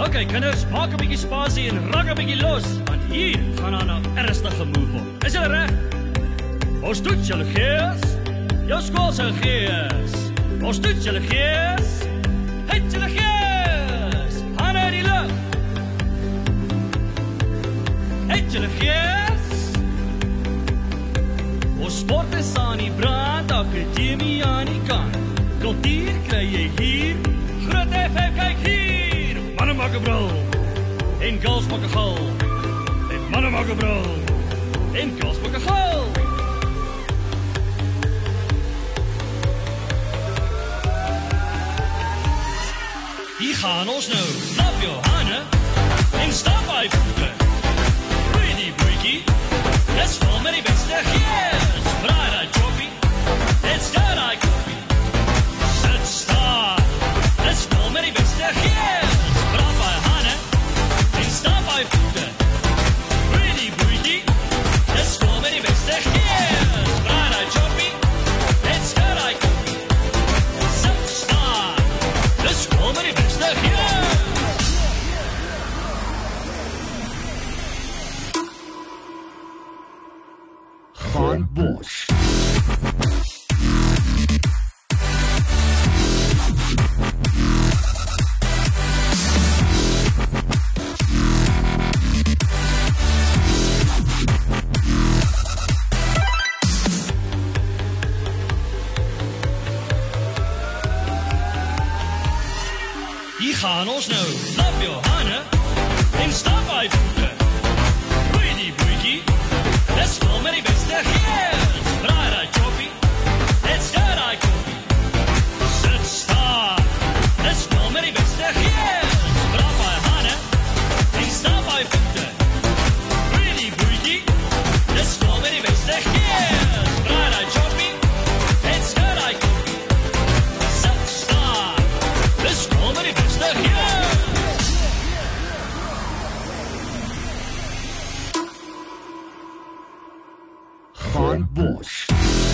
Okay, kinders, maak 'n bietjie spasie en rak 'n bietjie los, want hier gaan aan 'n ernstige move word. Is julle reg? Ons doen julle gees. Jou skool se gees. Ons doen julle gees. Het julle gees. Hande in die lug. Het julle gees. Ons sport is aan die brand, akademie aan die kant. Kultuur kry jy hier. Manne maak 'n brul. En girls maak 'n gil. En manne maak 'n brul. En girls maak 'n gil. Hier gaan ons nou. Stap jou hande en gaan bos. Gaan ons nou. Klap jou hande John Bush.